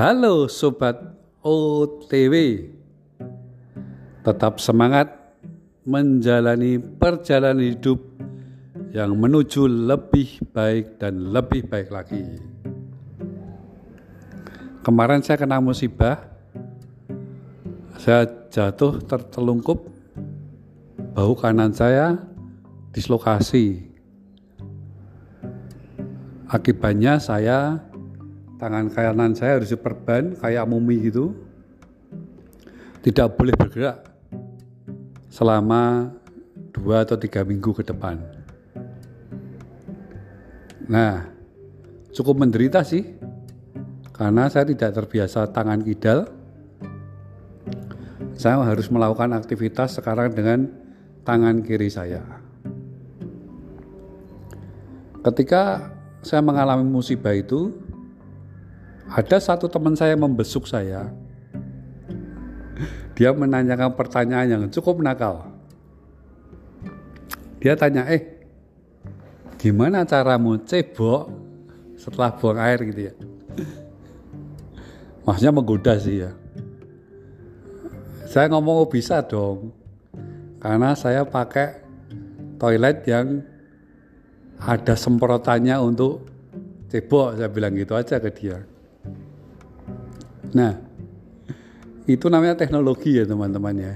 Halo sobat OTW. Tetap semangat menjalani perjalanan hidup yang menuju lebih baik dan lebih baik lagi. Kemarin saya kena musibah. Saya jatuh tertelungkup bahu kanan saya dislokasi. Akibatnya saya tangan kanan saya harus diperban kayak mumi gitu. Tidak boleh bergerak selama dua atau tiga minggu ke depan. Nah cukup menderita sih karena saya tidak terbiasa tangan kidal. Saya harus melakukan aktivitas sekarang dengan tangan kiri saya. Ketika saya mengalami musibah itu ada satu teman saya membesuk saya. Dia menanyakan pertanyaan yang cukup nakal. Dia tanya, eh, gimana caramu cebok setelah buang air gitu ya? Maksudnya menggoda sih ya. Saya ngomong oh bisa dong, karena saya pakai toilet yang ada semprotannya untuk cebok, saya bilang gitu aja ke dia. Nah, itu namanya teknologi ya teman-teman ya.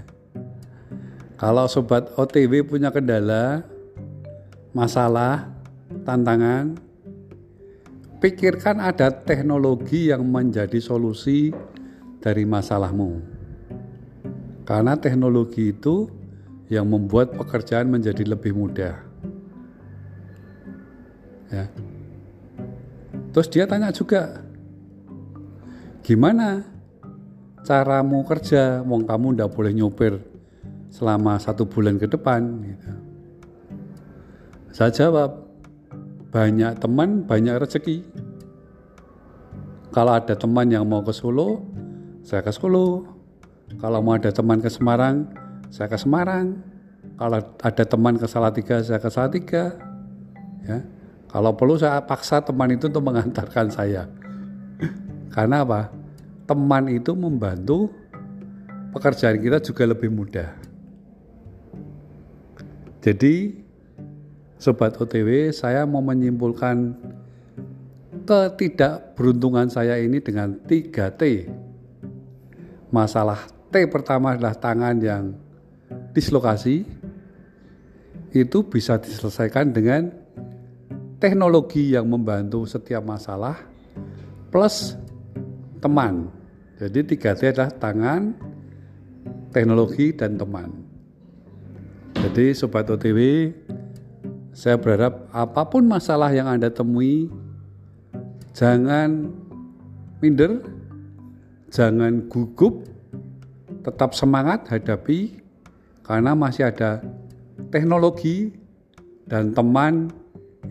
Kalau sobat OTW punya kendala, masalah, tantangan, pikirkan ada teknologi yang menjadi solusi dari masalahmu. Karena teknologi itu yang membuat pekerjaan menjadi lebih mudah. Ya. Terus dia tanya juga, gimana caramu kerja? Wong kamu ndak boleh nyopir selama satu bulan ke depan gitu. saya jawab banyak teman banyak rezeki. Kalau ada teman yang mau ke Solo saya ke Solo. Kalau mau ada teman ke Semarang saya ke Semarang. Kalau ada teman ke Salatiga saya ke Salatiga ya. Kalau perlu saya paksa teman itu untuk mengantarkan saya karena apa? Teman itu membantu pekerjaan kita juga lebih mudah. Jadi, sobat OTW, saya mau menyimpulkan ketidakberuntungan saya ini dengan 3T. Masalah T pertama adalah tangan yang dislokasi. Itu bisa diselesaikan dengan teknologi yang membantu setiap masalah plus teman. Jadi 3T adalah tangan, teknologi, dan teman. Jadi Sobat OTW, saya berharap apa pun masalah yang Anda temui, jangan minder, jangan gugup, tetap semangat hadapi karena masih ada teknologi dan teman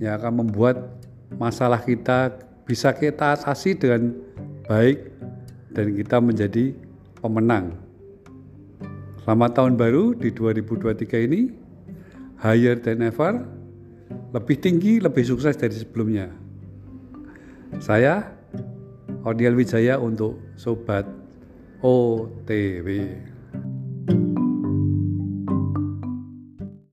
yang akan membuat masalah kita bisa kita atasi dengan baik dan kita menjadi pemenang. Selamat tahun baru di 2023 ini, higher than ever, lebih tinggi, lebih sukses dari sebelumnya. Saya, Odiel Wijaya untuk Sobat OTW.